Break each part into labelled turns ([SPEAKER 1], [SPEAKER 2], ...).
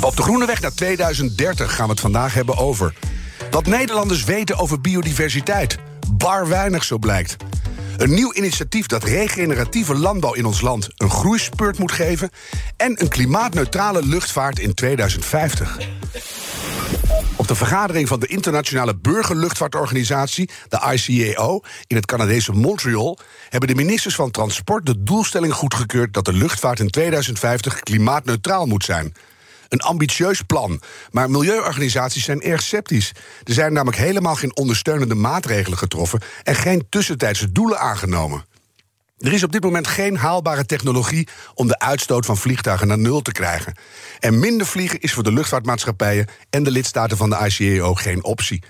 [SPEAKER 1] Op de Groene Weg naar 2030 gaan we het vandaag hebben over. Wat Nederlanders weten over biodiversiteit. Bar weinig, zo blijkt. Een nieuw initiatief dat regeneratieve landbouw in ons land een groeispurt moet geven. En een klimaatneutrale luchtvaart in 2050. Op de vergadering van de Internationale Burgerluchtvaartorganisatie, de ICAO, in het Canadese Montreal, hebben de ministers van Transport de doelstelling goedgekeurd dat de luchtvaart in 2050 klimaatneutraal moet zijn. Een ambitieus plan, maar milieuorganisaties zijn erg sceptisch. Er zijn namelijk helemaal geen ondersteunende maatregelen getroffen en geen tussentijdse doelen aangenomen. Er is op dit moment geen haalbare technologie om de uitstoot van vliegtuigen naar nul te krijgen. En minder vliegen is voor de luchtvaartmaatschappijen en de lidstaten van de ICAO geen optie.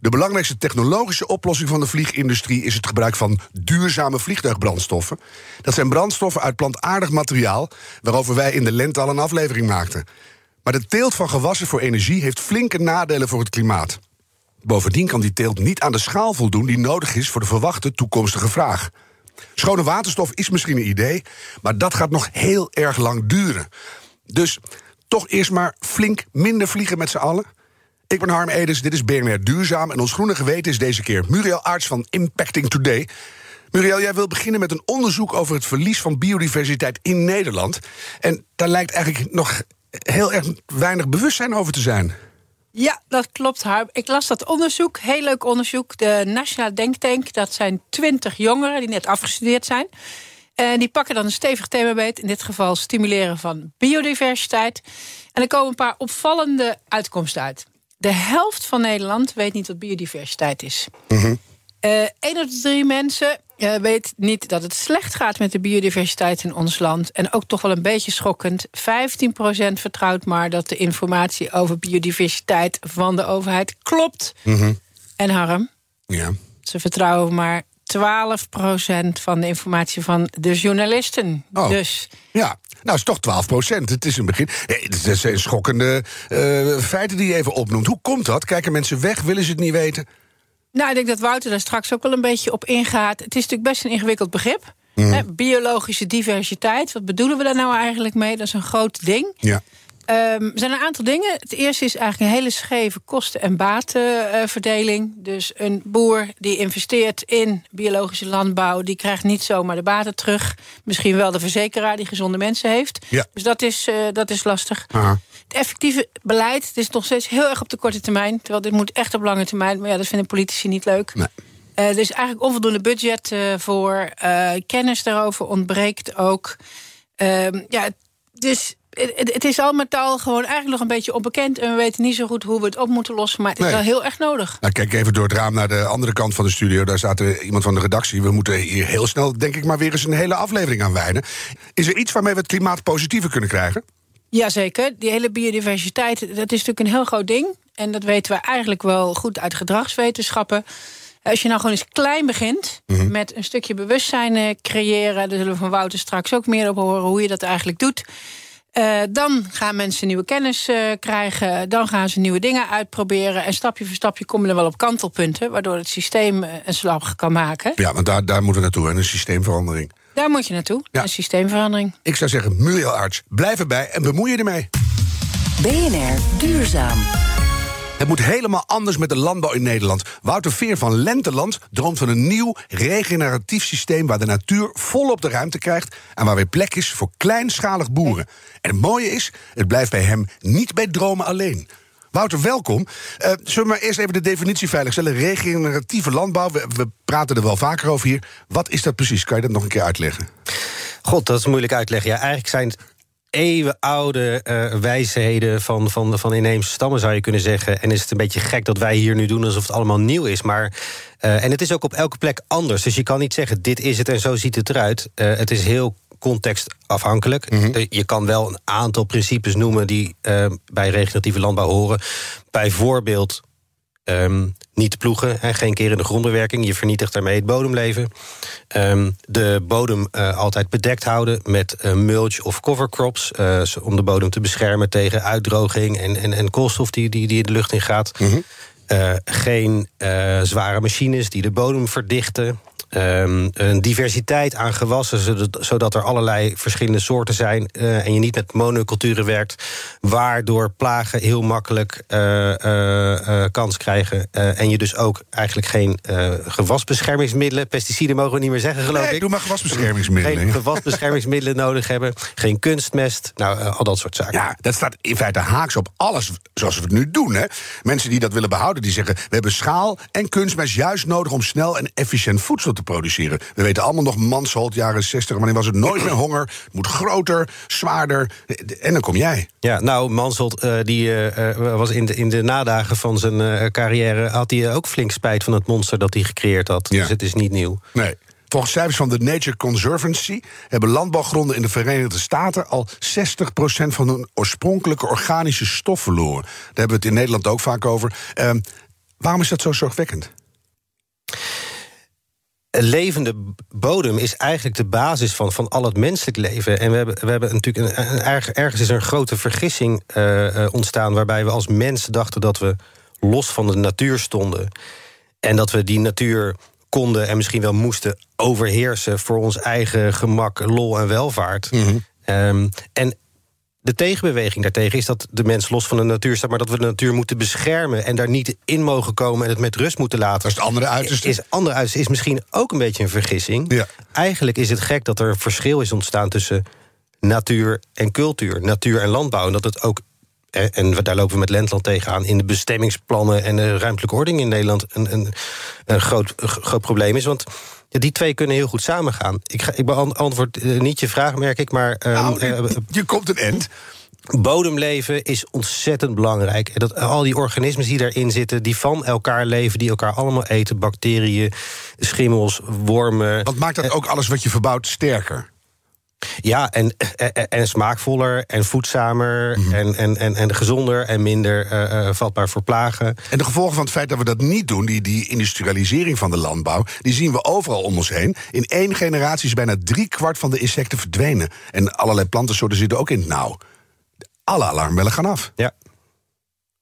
[SPEAKER 1] De belangrijkste technologische oplossing van de vliegindustrie is het gebruik van duurzame vliegtuigbrandstoffen. Dat zijn brandstoffen uit plantaardig materiaal, waarover wij in de lente al een aflevering maakten. Maar de teelt van gewassen voor energie heeft flinke nadelen voor het klimaat. Bovendien kan die teelt niet aan de schaal voldoen die nodig is voor de verwachte toekomstige vraag. Schone waterstof is misschien een idee, maar dat gaat nog heel erg lang duren. Dus toch eerst maar flink minder vliegen met z'n allen. Ik ben Harm Edens, dit is BNR Duurzaam... en ons groene geweten is deze keer Muriel Arts van Impacting Today. Muriel, jij wil beginnen met een onderzoek over het verlies van biodiversiteit in Nederland. En daar lijkt eigenlijk nog heel erg weinig bewustzijn over te zijn.
[SPEAKER 2] Ja, dat klopt, Harm. Ik las dat onderzoek, heel leuk onderzoek. De Nationale Denktank, dat zijn twintig jongeren die net afgestudeerd zijn. En die pakken dan een stevig thema beet. In dit geval stimuleren van biodiversiteit. En er komen een paar opvallende uitkomsten uit. De helft van Nederland weet niet wat biodiversiteit is. Mm Eén op de drie mensen uh, weet niet dat het slecht gaat met de biodiversiteit in ons land. En ook toch wel een beetje schokkend. 15% vertrouwt maar dat de informatie over biodiversiteit van de overheid klopt.
[SPEAKER 1] Mhm.
[SPEAKER 2] En Harm,
[SPEAKER 1] Ja.
[SPEAKER 2] ze vertrouwen maar 12% van de informatie van de journalisten.
[SPEAKER 1] Oh.
[SPEAKER 2] Dus
[SPEAKER 1] Ja, nou is toch 12 procent. Het is een begin. Eh, Het zijn schokkende eh, feiten die je even opnoemt. Hoe komt dat? Kijken mensen weg? Willen ze het niet weten?
[SPEAKER 2] Nou, ik denk dat Wouter daar straks ook wel een beetje op ingaat. Het is natuurlijk best een ingewikkeld begrip. Hè, biologische diversiteit, wat bedoelen we daar nou eigenlijk mee? Dat is een groot ding.
[SPEAKER 1] Ja.
[SPEAKER 2] Ehm, er zijn een aantal dingen. Het eerste is eigenlijk een hele scheve kosten- en batenverdeling. dus een boer die investeert in biologische landbouw... die krijgt niet zomaar de baten terug. Misschien wel de verzekeraar die gezonde mensen heeft.
[SPEAKER 1] Ja.
[SPEAKER 2] Dus dat is, eh, dat is lastig.
[SPEAKER 1] Aha.
[SPEAKER 2] Het effectieve beleid het is nog steeds heel erg op de korte termijn. Terwijl dit moet echt op lange termijn. Maar ja, dat vinden politici niet leuk.
[SPEAKER 1] Nee.
[SPEAKER 2] Eh, er is eigenlijk onvoldoende budget eh, voor. Kennis daarover ontbreekt ook. Ehm, ja, dus het, het is al met al gewoon eigenlijk nog een beetje onbekend. En we weten niet zo goed hoe we het op moeten lossen. Maar het
[SPEAKER 1] Nee.
[SPEAKER 2] is wel heel erg nodig.
[SPEAKER 1] Nou, kijk even door het raam naar de andere kant van de studio. Daar staat er iemand van de redactie. We moeten hier heel snel, denk ik, maar weer eens een hele aflevering aan wijden. Is er iets waarmee we het klimaat positiever kunnen krijgen?
[SPEAKER 2] Jazeker, die hele biodiversiteit, dat is natuurlijk een heel groot ding. En dat weten we eigenlijk wel goed uit gedragswetenschappen. Als je nou gewoon eens klein begint met een stukje bewustzijn eh, creëren... daar zullen we van Wouter straks ook meer op horen hoe je dat eigenlijk doet... Eh, dan gaan mensen nieuwe kennis eh, krijgen. Dan gaan ze nieuwe dingen uitproberen. En stapje voor stapje kom je er wel op kantelpunten... waardoor het systeem eh, een slag kan maken.
[SPEAKER 1] Ja, want daar, daar moeten we naartoe. En een systeemverandering.
[SPEAKER 2] Daar moet je naartoe,
[SPEAKER 1] Ja.
[SPEAKER 2] een systeemverandering.
[SPEAKER 1] Ik zou zeggen, Muriel Arts, blijf erbij en bemoei je ermee.
[SPEAKER 3] BNR Duurzaam.
[SPEAKER 1] Het moet helemaal anders met de landbouw in Nederland. Wouter Veer van Lenteland droomt van een nieuw regeneratief systeem... waar de natuur volop de ruimte krijgt... en waar weer plek is voor kleinschalig boeren. En het mooie is, het blijft bij hem niet bij dromen alleen. Wouter, welkom. Eh, zullen we maar eerst even de definitie veiligstellen? Regeneratieve landbouw, we, we praten er wel vaker over hier. Wat is dat precies? Kan je dat nog een keer uitleggen?
[SPEAKER 4] God, dat is moeilijk uitleggen. Ja, eigenlijk zijn eeuwenoude eh wijsheden van, van, van inheemse stammen, zou je kunnen zeggen. En is het een beetje gek dat wij hier nu doen alsof het allemaal nieuw is. Maar, eh, en het is ook op elke plek anders. Dus je kan niet zeggen, dit is het en zo ziet het eruit. Eh, het is heel contextafhankelijk. Eh, Je kan wel een aantal principes noemen die bij regeneratieve landbouw horen. Bijvoorbeeld ehm, niet ploegen en geen keer in de grondbewerking. Je vernietigt daarmee het bodemleven. Ehm, de bodem eh, altijd bedekt houden met eh, mulch of cover crops. eh, om de bodem te beschermen tegen uitdroging en, en, en koolstof die, die, die de lucht in gaat. Eh, geen zware machines die de bodem verdichten. Ehm, een diversiteit aan gewassen, zodat, zodat er allerlei verschillende soorten zijn. eh, en je niet met monoculturen werkt, waardoor plagen heel makkelijk eh, eh, kans krijgen. En je dus ook eigenlijk geen gewasbeschermingsmiddelen, pesticiden mogen we niet meer zeggen, geloof
[SPEAKER 1] Nee,
[SPEAKER 4] ik.
[SPEAKER 1] doe maar gewasbeschermingsmiddelen.
[SPEAKER 4] Geen gewasbeschermingsmiddelen nodig hebben, geen kunstmest, nou, al dat soort zaken.
[SPEAKER 1] Ja, dat staat in feite haaks op alles zoals we het nu doen. Hè. Mensen die dat willen behouden, die zeggen... we hebben schaal en kunstmest juist nodig om snel en efficiënt voedsel te produceren. We weten allemaal nog Mansholt, jaren 60. Wanneer was het nooit meer honger? Het moet groter, zwaarder. En dan kom jij.
[SPEAKER 4] Ja, nou, Mansholt eh, die, eh, eh, was in de, in de nadagen van zijn carrière... had hij ook flink spijt van het monster dat hij gecreëerd had.
[SPEAKER 1] Ja.
[SPEAKER 4] Dus het is niet nieuw.
[SPEAKER 1] Nee. Volgens cijfers van de Nature Conservancy hebben landbouwgronden in de Verenigde Staten al 60% van hun oorspronkelijke organische stof verloren. Daar hebben we het in Nederland ook vaak over. Ehm, waarom is dat zo zorgwekkend?
[SPEAKER 4] Een levende bodem is eigenlijk de basis van, van al het menselijk leven. En we hebben, we hebben natuurlijk een, een- erg- ergens is er een grote vergissing eh, eh, ontstaan... waarbij we als mens dachten dat we los van de natuur stonden. En dat we die natuur konden en misschien wel moesten overheersen... voor ons eigen gemak, lol en welvaart. Ehm, en de tegenbeweging daartegen is dat de mens los van de natuur staat... maar dat we de natuur moeten beschermen en daar niet in mogen komen... en het met rust moeten laten.
[SPEAKER 1] Dat is het andere uiterste.
[SPEAKER 4] Is andere uiterste is misschien ook een beetje een vergissing.
[SPEAKER 1] Ja.
[SPEAKER 4] Eigenlijk is het gek dat er een verschil is ontstaan tussen natuur en cultuur, natuur en landbouw. En dat het ook, en daar lopen we met Lentland tegenaan, in de bestemmingsplannen en de ruimtelijke ordening in Nederland een, een, een, groot, groot probleem is. Want die twee kunnen heel goed samengaan. Ik, ga, ik beantwoord eh, niet je vraag, merk ik, maar. ehm,
[SPEAKER 1] Nou,
[SPEAKER 4] eh,
[SPEAKER 1] je, je komt een end.
[SPEAKER 4] Bodemleven is ontzettend belangrijk. En dat al die organismen die daarin zitten, die van elkaar leven, die elkaar allemaal eten, bacteriën, schimmels, wormen.
[SPEAKER 1] Want maakt dat ook alles wat je verbouwt sterker?
[SPEAKER 4] Ja, en, en, en smaakvoller en voedzamer en, en, en, en gezonder en minder eh, eh, vatbaar voor plagen.
[SPEAKER 1] En de gevolgen van het feit dat we dat niet doen, die, die industrialisering van de landbouw, die zien we overal om ons heen. In één generatie is bijna drie kwart van de insecten verdwenen. En allerlei plantensoorten zitten ook in het nauw. Alle alarmbellen gaan af.
[SPEAKER 4] Ja.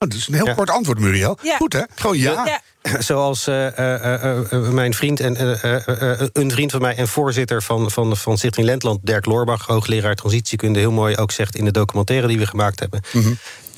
[SPEAKER 1] Oh, dat is een heel
[SPEAKER 4] Ja.
[SPEAKER 1] kort antwoord, Muriel.
[SPEAKER 2] Ja.
[SPEAKER 1] Goed, hè? Gewoon ja.
[SPEAKER 2] Ja.
[SPEAKER 4] Zoals eh, eh, eh, eh, mijn vriend en eh, eh, eh, een vriend van mij en voorzitter van, van, van Stichting Lentland, Dirk Loorbach, hoogleraar transitiekunde, heel mooi ook zegt in de documentaire die we gemaakt hebben.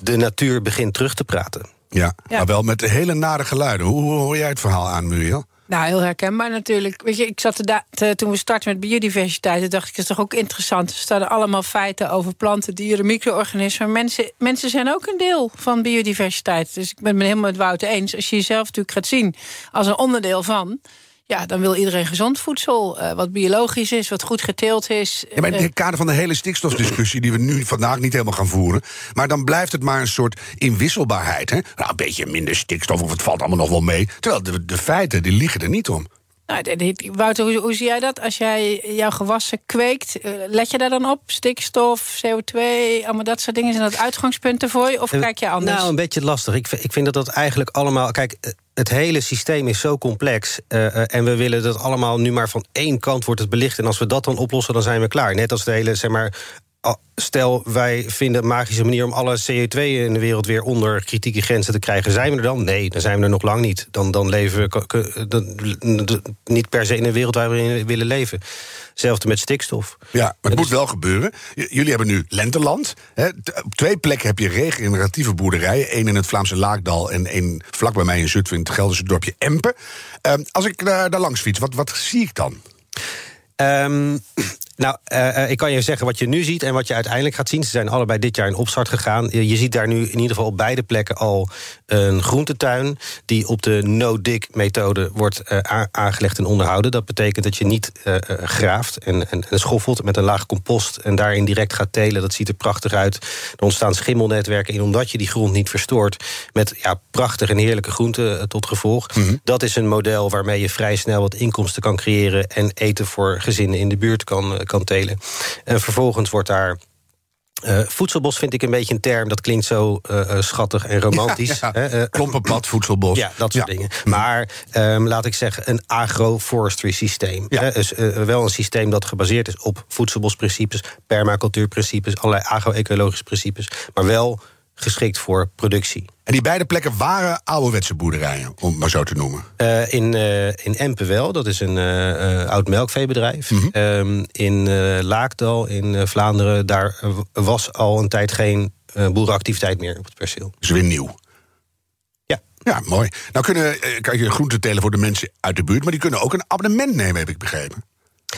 [SPEAKER 4] De natuur begint terug te praten.
[SPEAKER 1] Ja,
[SPEAKER 2] Ja.
[SPEAKER 1] maar wel met hele nare geluiden. Hoe, hoe hoor jij het verhaal aan, Muriel?
[SPEAKER 2] Nou, heel herkenbaar natuurlijk. Weet je, ik zat er toen we startten met biodiversiteit, dacht ik, is toch ook interessant. Er staan allemaal feiten over planten, dieren, micro-organismen. Mensen, mensen zijn ook een deel van biodiversiteit. Dus ik ben het helemaal met Wouter eens. Als je jezelf natuurlijk gaat zien als een onderdeel van. Ja, dan wil iedereen gezond voedsel, eh, wat biologisch is, wat goed geteeld is.
[SPEAKER 1] Ja, maar in
[SPEAKER 2] Eh,
[SPEAKER 1] het kader van de hele stikstofdiscussie... die we nu vandaag niet helemaal gaan voeren... maar dan blijft het maar een soort inwisselbaarheid. Hè? Nou, een beetje minder stikstof of het valt allemaal nog wel mee. Terwijl de, de feiten, die liegen er niet om.
[SPEAKER 2] Nou, Wouter, hoe, hoe zie jij dat? Als jij jouw gewassen kweekt, eh, let je daar dan op? Stikstof, CO2, allemaal dat soort dingen. Zijn dat uitgangspunten voor je? Of kijk je anders?
[SPEAKER 4] Nou, een beetje lastig. Ik, vind- ik vind dat dat eigenlijk allemaal. Kijk, eh, het hele systeem is zo complex. eh, eh, en we willen dat allemaal nu maar van één kant wordt het belicht. En als we dat dan oplossen, dan zijn we klaar. Net als de hele, zeg maar. Al- Stel, wij vinden een magische manier om alle CO2 in de wereld weer onder kritieke grenzen te krijgen. Zijn we er dan? Nee, dan zijn we er nog lang niet. Dan, dan leven we dan- niet per se in een wereld waar we in willen leven. Hetzelfde met stikstof.
[SPEAKER 1] Ja, maar het moet wel gebeuren. J- jullie hebben nu Lenteland. Hè. Op twee plekken heb je regeneratieve boerderijen. Eén in het Vlaamse Laakdal en één vlak bij mij in Zutphen... in het Gelderse dorpje Empen. Ehm, als ik daar, daar langs fiets, wat, wat zie ik dan?
[SPEAKER 4] Ehm, nou, eh, eh, ik kan je zeggen wat je nu ziet en wat je uiteindelijk gaat zien. Ze zijn allebei dit jaar in opstart gegaan. Je, je ziet daar nu in ieder geval op beide plekken al een groentetuin... die op de no-dig-methode wordt eh, aangelegd en onderhouden. Dat betekent dat je niet eh, graaft en, en, en schoffelt met een laag compost... en daarin direct gaat telen. Dat ziet er prachtig uit. Er ontstaan schimmelnetwerken in omdat je die grond niet verstoort... met ja, prachtige en heerlijke groenten tot gevolg. Dat is een model waarmee je vrij snel wat inkomsten kan creëren... en eten voor gezinnen in de buurt kan, kan telen. En vervolgens wordt daar uh, voedselbos vind ik een beetje een term, dat klinkt zo uh, schattig en romantisch.
[SPEAKER 1] Ja, ja. Uh, Klompenpad, voedselbos.
[SPEAKER 4] Ja, dat soort dingen. Maar um, laat ik zeggen, een agroforestry systeem. Dus wel een systeem dat gebaseerd is op voedselbosprincipes, permacultuurprincipes, allerlei agro-ecologische principes, maar wel geschikt voor productie.
[SPEAKER 1] En die beide plekken waren ouderwetse boerderijen, om het maar zo te noemen?
[SPEAKER 4] Uh, in, uh, in Empen wel, dat is een uh, oud melkveebedrijf. Mm -hmm. in Laakdal, in Vlaanderen, daar was al een tijd geen boerenactiviteit meer op het perceel.
[SPEAKER 1] Dus weer nieuw?
[SPEAKER 4] Ja.
[SPEAKER 1] Ja, mooi. Nou kunnen, kan je groenten telen voor de mensen uit de buurt... maar die kunnen ook een abonnement nemen, heb ik begrepen.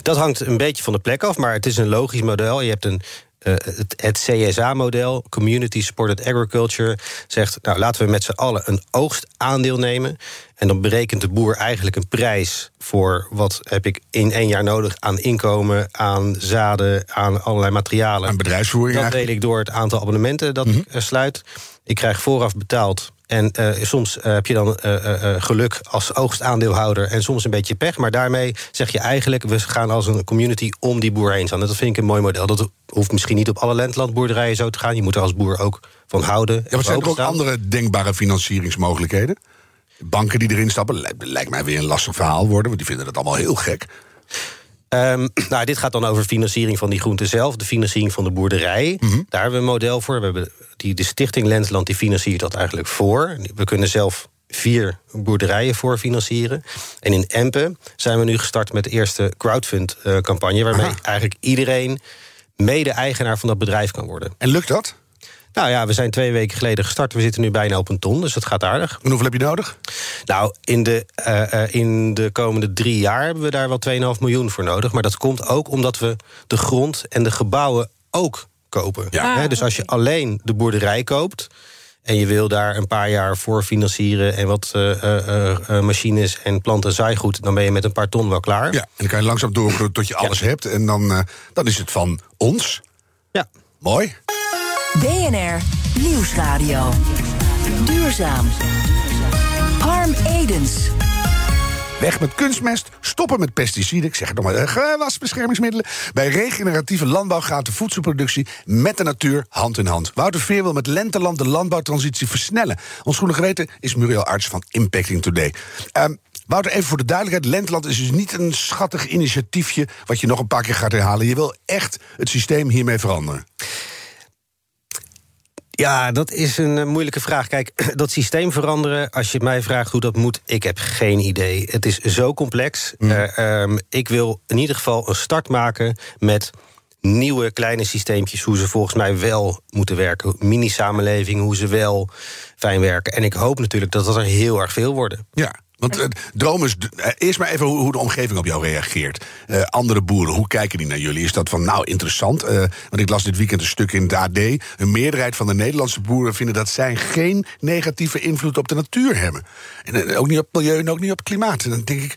[SPEAKER 4] Dat hangt een beetje van de plek af, maar het is een logisch model. Je hebt een uh, het, het CSA-model, Community Supported Agriculture, zegt: Nou, laten we met z'n allen een oogstaandeel nemen. En dan berekent de boer eigenlijk een prijs voor wat heb ik in één jaar nodig aan inkomen, aan zaden, aan allerlei materialen.
[SPEAKER 1] Aan bedrijfsvoering.
[SPEAKER 4] Dat deel ik door het aantal abonnementen dat mm -hmm. ik sluit. Ik krijg vooraf betaald en uh, soms uh, heb je dan uh, geluk als oogstaandeelhouder en soms een beetje pech. Maar daarmee zeg je eigenlijk, we gaan als een community om die boer heen staan. Dat vind ik een mooi model. Dat hoeft misschien niet op alle landlandboerderijen zo te gaan. Je moet er als boer ook van houden.
[SPEAKER 1] Ja, maar zijn er ook andere denkbare financieringsmogelijkheden? Banken die erin stappen, lijkt mij weer een lastig verhaal worden, want die vinden dat allemaal heel gek.
[SPEAKER 4] Um, nou, dit gaat dan over financiering van die groente zelf, de financiering van de boerderij. Mm -hmm. Daar hebben we een model voor. We hebben die, de Stichting Lensland die financiert dat eigenlijk voor. We kunnen zelf vier boerderijen voor financieren. En in Empen zijn we nu gestart met de eerste crowdfund-campagne... waarmee Aha. eigenlijk iedereen mede-eigenaar van dat bedrijf kan worden.
[SPEAKER 1] En lukt dat?
[SPEAKER 4] Nou ja, we zijn twee weken geleden gestart. We zitten nu bijna op een ton, dus dat gaat aardig.
[SPEAKER 1] En hoeveel heb je nodig?
[SPEAKER 4] Nou, in de, uh, uh, in de komende drie jaar hebben we daar wel 2,5 miljoen voor nodig. Maar dat komt ook omdat we de grond en de gebouwen ook kopen.
[SPEAKER 1] Ja.
[SPEAKER 4] He, dus als je alleen de boerderij koopt... en je wil daar een paar jaar voor financieren... en wat uh, machines en planten zaaigoed... dan ben je met een paar ton wel klaar.
[SPEAKER 1] Ja, en dan kan je langzaam doorgroeien tot je alles ja. hebt. En dan, dan is het van ons.
[SPEAKER 4] Ja.
[SPEAKER 1] Mooi.
[SPEAKER 3] BNR Nieuwsradio. Duurzaam. Harm Edens.
[SPEAKER 1] Weg met kunstmest, stoppen met pesticiden, ik zeg het nog maar, gewasbeschermingsmiddelen. Bij regeneratieve landbouw gaat de voedselproductie met de natuur hand in hand. Wouter Veer wil met Lenteland de landbouwtransitie versnellen. Ons groene geweten is Muriel Arts van Impacting Today. Um, Wouter, even voor de duidelijkheid. Lenteland is dus niet een schattig initiatiefje... wat je nog een paar keer gaat herhalen. Je wil echt het systeem hiermee veranderen.
[SPEAKER 4] Ja, dat is een uh, moeilijke vraag. Kijk, dat systeem veranderen, als je mij vraagt hoe dat moet, ik heb geen idee. Het is zo complex. Mm. Uh, um, ik wil in ieder geval een start maken met nieuwe kleine systeempjes, hoe ze volgens mij wel moeten werken. Mini-samenleving, hoe ze wel fijn werken. En ik hoop natuurlijk dat dat er heel erg veel worden.
[SPEAKER 1] Ja. Want uh, dromers, uh, eerst maar even hoe, hoe, de omgeving op jou reageert. Uh, andere boeren, hoe kijken die naar jullie? Is dat van, nou, interessant? want ik las dit weekend een stuk in het AD. Een meerderheid van de Nederlandse boeren vinden dat zij geen negatieve invloed op de natuur hebben. En ook niet op milieu en ook niet op klimaat. En dan denk ik.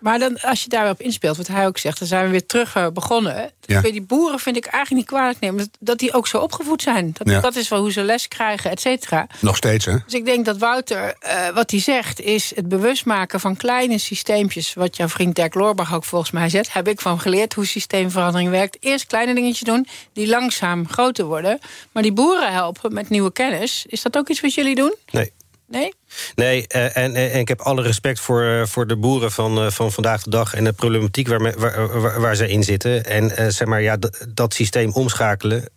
[SPEAKER 2] Maar dan, als je daarop inspeelt, wat hij ook zegt, dan zijn we weer terug uh, begonnen. Ja. Bij die boeren vind ik eigenlijk niet kwalijk nemen. Dat, die ook zo opgevoed zijn. Dat, ja. dat is wel hoe ze les krijgen, et cetera.
[SPEAKER 1] Nog steeds, hè?
[SPEAKER 2] Dus ik denk dat Wouter, uh, wat hij zegt, is het bewustmaken van kleine systeempjes. Wat jouw vriend Dirk Loorbach ook volgens mij zet. Heb ik van geleerd hoe systeemverandering werkt. Eerst kleine dingetjes doen, die langzaam groter worden. Maar die boeren helpen met nieuwe kennis. Is dat ook iets wat jullie doen?
[SPEAKER 4] Nee.
[SPEAKER 2] Nee?
[SPEAKER 4] Nee, en, en, en, ik heb alle respect voor, voor de boeren van, van vandaag de dag... en de problematiek waar, waar, waar, ze in zitten. En zeg maar, ja, dat systeem omschakelen...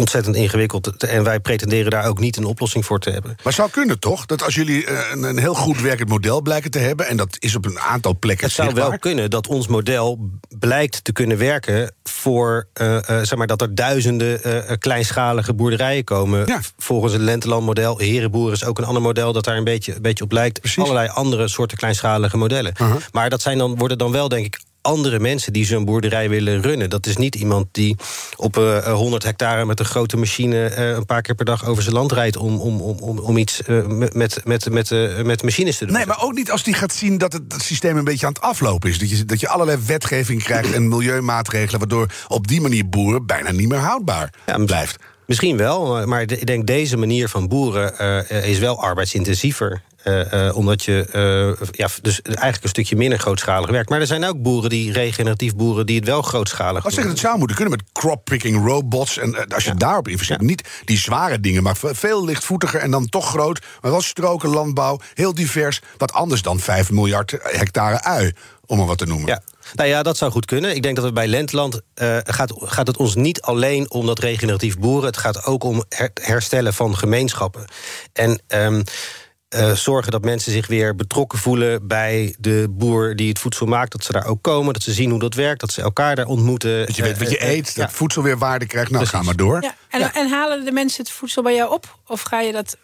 [SPEAKER 4] Ontzettend ingewikkeld. En wij pretenderen daar ook niet een oplossing voor te hebben.
[SPEAKER 1] Maar zou kunnen toch? Dat als jullie een, een heel goed werkend model blijken te hebben... en dat is op een aantal plekken
[SPEAKER 4] Het zou wel kunnen dat ons model blijkt te kunnen werken... voor, uh, uh, zeg maar, dat er duizenden uh, kleinschalige boerderijen komen.
[SPEAKER 1] Ja.
[SPEAKER 4] Volgens het Lenteland-model. Herenboeren is ook een ander model dat daar een beetje, een beetje op lijkt.
[SPEAKER 1] Precies.
[SPEAKER 4] Allerlei andere soorten kleinschalige modellen.
[SPEAKER 1] -huh.
[SPEAKER 4] Maar dat zijn dan, worden dan wel, denk ik andere mensen die zo'n boerderij willen runnen. Dat is niet iemand die op uh, 100 hectare met een grote machine... Uh, een paar keer per dag over zijn land rijdt... om, om, om, om iets uh, met, met, met, met machines te doen.
[SPEAKER 1] Nee, maar ook niet als die gaat zien dat het, dat systeem een beetje aan het aflopen is. Dat je, dat je allerlei wetgeving krijgt en milieumaatregelen... waardoor op die manier boeren bijna niet meer houdbaar ja, blijft.
[SPEAKER 4] Misschien wel, maar ik denk deze manier van boeren is wel arbeidsintensiever... Eh, eh, omdat je eh, ja, dus eigenlijk een stukje minder grootschalig werkt. Maar er zijn ook boeren die regeneratief boeren die het wel grootschalig doen.
[SPEAKER 1] zeggen, het zou moeten kunnen met crop-picking robots. En als je daarop investeert, niet die zware dingen, maar ve- veel lichtvoetiger en dan toch groot. Maar wel stroken landbouw, heel divers. Wat anders dan 5 miljard hectare ui, om er wat te noemen.
[SPEAKER 4] Ja. Nou ja, dat zou goed kunnen. Ik denk dat we bij Lentland eh, gaat, gaat het ons niet alleen om dat regeneratief boeren. Het gaat ook om her- herstellen van gemeenschappen. En ehm, eh, zorgen dat mensen zich weer betrokken voelen bij de boer die het voedsel maakt. Dat ze daar ook komen, dat ze zien hoe dat werkt, dat ze elkaar daar ontmoeten.
[SPEAKER 1] Dat je weet wat je
[SPEAKER 4] Eh, eh,
[SPEAKER 1] eet,
[SPEAKER 4] ja.
[SPEAKER 1] dat voedsel weer waarde krijgt. Nou,
[SPEAKER 4] Precies.
[SPEAKER 1] ga maar door.
[SPEAKER 2] Ja, en, en halen de mensen het voedsel bij jou op? Of ga je dat,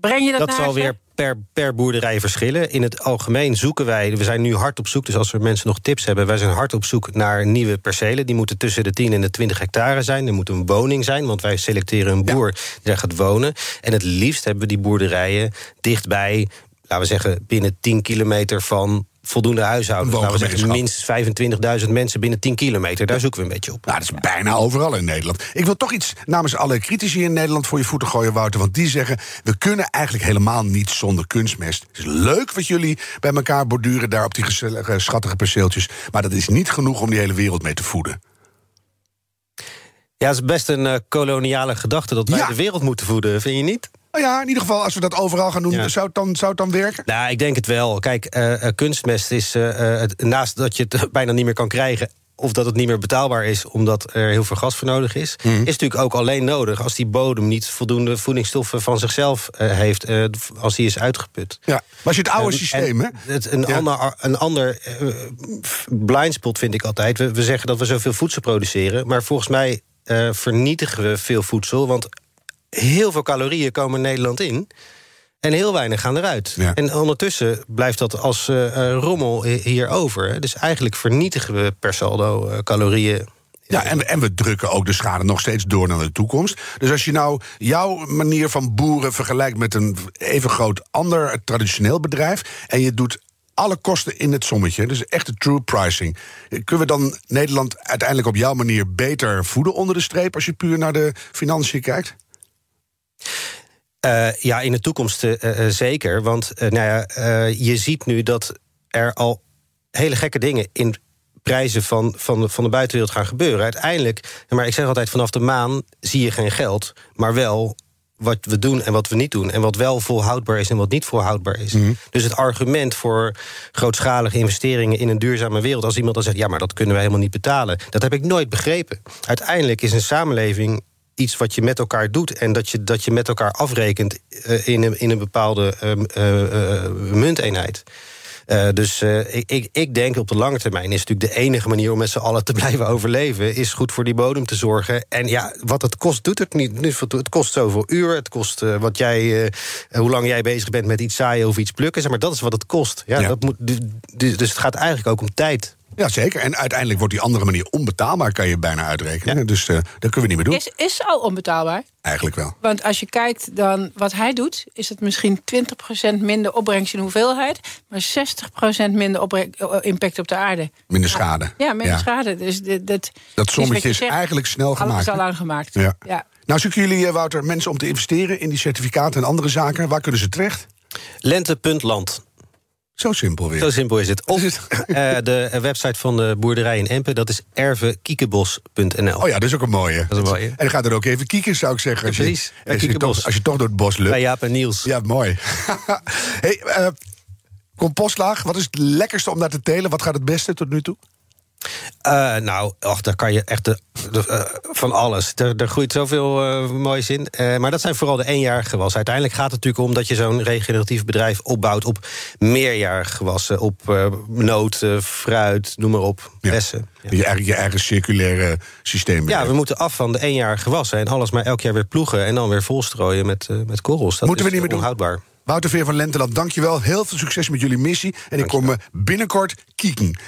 [SPEAKER 2] breng je dat,
[SPEAKER 4] Dat
[SPEAKER 2] naar
[SPEAKER 4] zal
[SPEAKER 2] ze?
[SPEAKER 4] weer per, per boerderij verschillen. In het algemeen zoeken wij, we zijn nu hard op zoek... dus als er mensen nog tips hebben... wij zijn hard op zoek naar nieuwe percelen. Die moeten tussen de 10 en de 20 hectare zijn. Er moet een woning zijn, want wij selecteren een boer... die daar gaat wonen. En het liefst hebben we die boerderijen dichtbij... laten we zeggen, binnen 10 kilometer van voldoende huishoudens. Laten we zeggen, minstens 25.000 mensen binnen 10 kilometer. Daar zoeken we een beetje op.
[SPEAKER 1] Nou, dat is bijna overal in Nederland. Ik wil toch iets namens alle critici in Nederland voor je voeten gooien, Wouter. Want die zeggen, we kunnen eigenlijk helemaal niet zonder kunstmest. Het is leuk wat jullie bij elkaar borduren daar op die gezellige, schattige perceeltjes. Maar dat is niet genoeg om die hele wereld mee te voeden.
[SPEAKER 4] Ja, het is best een eh, koloniale gedachte... dat wij
[SPEAKER 1] Ja.
[SPEAKER 4] de wereld moeten voeden, vind je niet?
[SPEAKER 1] Nou ja, in ieder geval, als we dat overal gaan doen,
[SPEAKER 4] Ja.
[SPEAKER 1] zou, het dan, zou het dan werken?
[SPEAKER 4] Nou, ik denk het wel. Kijk, eh, eh, kunstmest is eh, het- naast dat je het bijna niet meer kan krijgen. Of dat het niet meer betaalbaar is omdat er heel veel gas voor nodig is.
[SPEAKER 1] Mhm.
[SPEAKER 4] Is natuurlijk ook alleen nodig als die bodem niet voldoende voedingsstoffen van zichzelf heeft. als die is uitgeput.
[SPEAKER 1] Ja, maar als je het oude systeem, hè?
[SPEAKER 4] Het, een,
[SPEAKER 1] Ja.
[SPEAKER 4] ander, een ander blindspot vind ik altijd. We, we zeggen dat we zoveel voedsel produceren. Maar volgens mij vernietigen we veel voedsel. Want heel veel calorieën komen Nederland in. En heel weinig gaan eruit.
[SPEAKER 1] Ja.
[SPEAKER 4] En ondertussen blijft dat als eh, eh, rommel hi- hier over. Dus eigenlijk vernietigen we per saldo eh, calorieën.
[SPEAKER 1] Ja, en, en we drukken ook de schade nog steeds door naar de toekomst. Dus als je nou jouw manier van boeren vergelijkt met een even groot ander traditioneel bedrijf. en je doet alle kosten in het sommetje, dus echt de true pricing. Kunnen we dan Nederland uiteindelijk op jouw manier beter voeden onder de streep. als je puur naar de financiën kijkt?
[SPEAKER 4] Eh, ja, in de toekomst eh, eh, zeker. Want nou ja, je ziet nu dat er al hele gekke dingen in prijzen van, van, de- van de buitenwereld gaan gebeuren. Uiteindelijk, maar ik zeg altijd, vanaf de maan zie je geen geld, maar wel wat we doen en wat we niet doen. En wat wel volhoudbaar is en wat niet volhoudbaar is. Dus het argument voor grootschalige investeringen in een duurzame wereld... als iemand dan zegt, ja, maar dat kunnen we helemaal niet betalen... dat heb ik nooit begrepen. Uiteindelijk is een samenleving iets wat je met elkaar doet... en dat je, dat je met elkaar afrekent eh, in, een, in een bepaalde ehm, eh, eh, munteenheid. Dus eh, ik, ik, ik denk op de lange termijn is natuurlijk de enige manier om met z'n allen te blijven overleven, is goed voor die bodem te zorgen. En ja, wat het kost, doet het niet. Het kost zoveel uur. Het kost wat jij, hoe lang jij bezig bent met iets zaaien of iets plukken. Zeg maar dat is wat het kost. Ja,
[SPEAKER 1] Ja.
[SPEAKER 4] Dat moet, dus dus het gaat eigenlijk ook om tijd.
[SPEAKER 1] Ja, zeker. En uiteindelijk wordt die andere manier onbetaalbaar, kan je bijna uitrekenen. Dus eh, dat kunnen we niet meer doen.
[SPEAKER 2] Is, is al onbetaalbaar.
[SPEAKER 1] Eigenlijk wel.
[SPEAKER 2] Want als je kijkt dan wat hij doet, is het misschien 20% minder opbrengst in hoeveelheid, maar 60% minder opbreng- eh, impact op de aarde.
[SPEAKER 1] Minder schade.
[SPEAKER 2] Ja, minder schade. Dus dit, dit
[SPEAKER 1] Dat sommetje is
[SPEAKER 2] zegt.
[SPEAKER 1] eigenlijk snel
[SPEAKER 2] Alles
[SPEAKER 1] gemaakt.
[SPEAKER 2] is al aangemaakt.
[SPEAKER 1] Ja.
[SPEAKER 2] Ja.
[SPEAKER 1] Nou, zoeken jullie, eh, Wouter, mensen om te investeren in die certificaten en andere zaken? Waar kunnen ze terecht?
[SPEAKER 4] Lente.land.
[SPEAKER 1] Zo simpel weer.
[SPEAKER 4] Zo simpel is het. Of eh, de website van de boerderij in Empen, dat is ervekiekebos.nl.
[SPEAKER 1] Oh ja, dat is ook een mooie.
[SPEAKER 4] Dat is een mooie.
[SPEAKER 1] En ga er ook even kieken, zou ik zeggen. Als je,
[SPEAKER 4] precies. Bij
[SPEAKER 1] als, je toch, als je toch door het bos lukt.
[SPEAKER 4] Bij Jaap en Niels.
[SPEAKER 1] Ja, mooi. hey, eh, compostlaag, wat is het lekkerste om naar te telen? Wat gaat het beste tot nu toe?
[SPEAKER 4] Eh, nou, och, daar kan je echt de, de, eh, van alles. Er, er groeit zoveel eh, moois in. Maar dat zijn vooral de eenjarige gewassen. Uiteindelijk gaat het natuurlijk om dat je zo'n regeneratief bedrijf opbouwt op meerjarige gewassen. Op noten, fruit, noem maar op,
[SPEAKER 1] Ja.
[SPEAKER 4] bessen. Ja.
[SPEAKER 1] Je eigenlijk je eigen circulaire systeem
[SPEAKER 4] Ja, we moeten af van de eenjarige gewassen en alles maar elk jaar weer ploegen en dan weer volstrooien met, met korrels. Dat
[SPEAKER 1] Moeten we niet meer doen.
[SPEAKER 4] onhoudbaar.
[SPEAKER 1] Wouter Veer van Lenteland, dankjewel. Heel veel succes met jullie missie. En ik kom binnenkort kieken.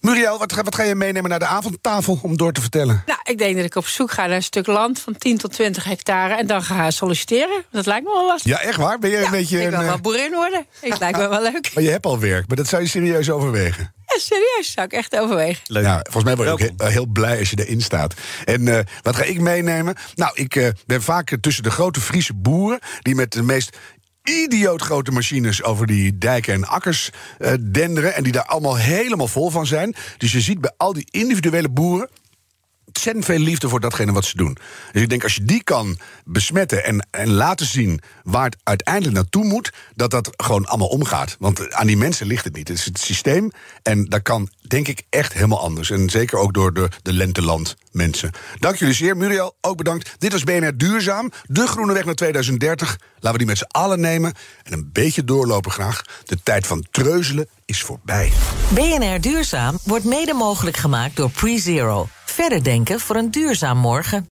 [SPEAKER 1] Muriel, wat, ga- wat ga je meenemen naar de avondtafel om door te vertellen?
[SPEAKER 2] Nou, ik denk dat ik op zoek ga naar een stuk land van 10 tot 20 hectare en dan ga solliciteren. Dat lijkt me wel lastig.
[SPEAKER 1] Ja, echt waar? Ben je een beetje
[SPEAKER 2] ik
[SPEAKER 1] een...
[SPEAKER 2] wil
[SPEAKER 1] eh,
[SPEAKER 2] wel boerin worden. Ik lijkt me wel leuk.
[SPEAKER 1] maar je hebt al werk, maar dat zou je serieus overwegen.
[SPEAKER 2] Ja, serieus, zou ik echt overwegen.
[SPEAKER 4] Leuk.
[SPEAKER 1] Ja, volgens mij word je ook
[SPEAKER 4] Welkom.
[SPEAKER 1] heel, heel blij als je erin staat. En eh, wat ga ik meenemen? Nou, ik eh, ben vaak tussen de grote Friese boeren... die met de meest idioot grote machines over die dijken en akkers uh, denderen. En die daar allemaal helemaal vol van zijn. Dus je ziet bij al die individuele boeren ontzettend veel liefde voor datgene wat ze doen. Dus ik denk, als je die kan besmetten en, en laten zien waar het uiteindelijk naartoe moet, dat dat gewoon allemaal omgaat. Want aan die mensen ligt het niet. Het is het systeem. En dat kan, denk ik, echt helemaal anders. En zeker ook door de, de lenteland mensen. Dank jullie zeer. Muriel, ook bedankt. Dit was BNR Duurzaam. De groene weg naar 2030. Laten we die met z'n allen nemen. En een beetje doorlopen graag. De tijd van treuzelen is voorbij.
[SPEAKER 5] BNR Duurzaam wordt mede mogelijk gemaakt door PreZero. Verder denken voor een duurzaam morgen.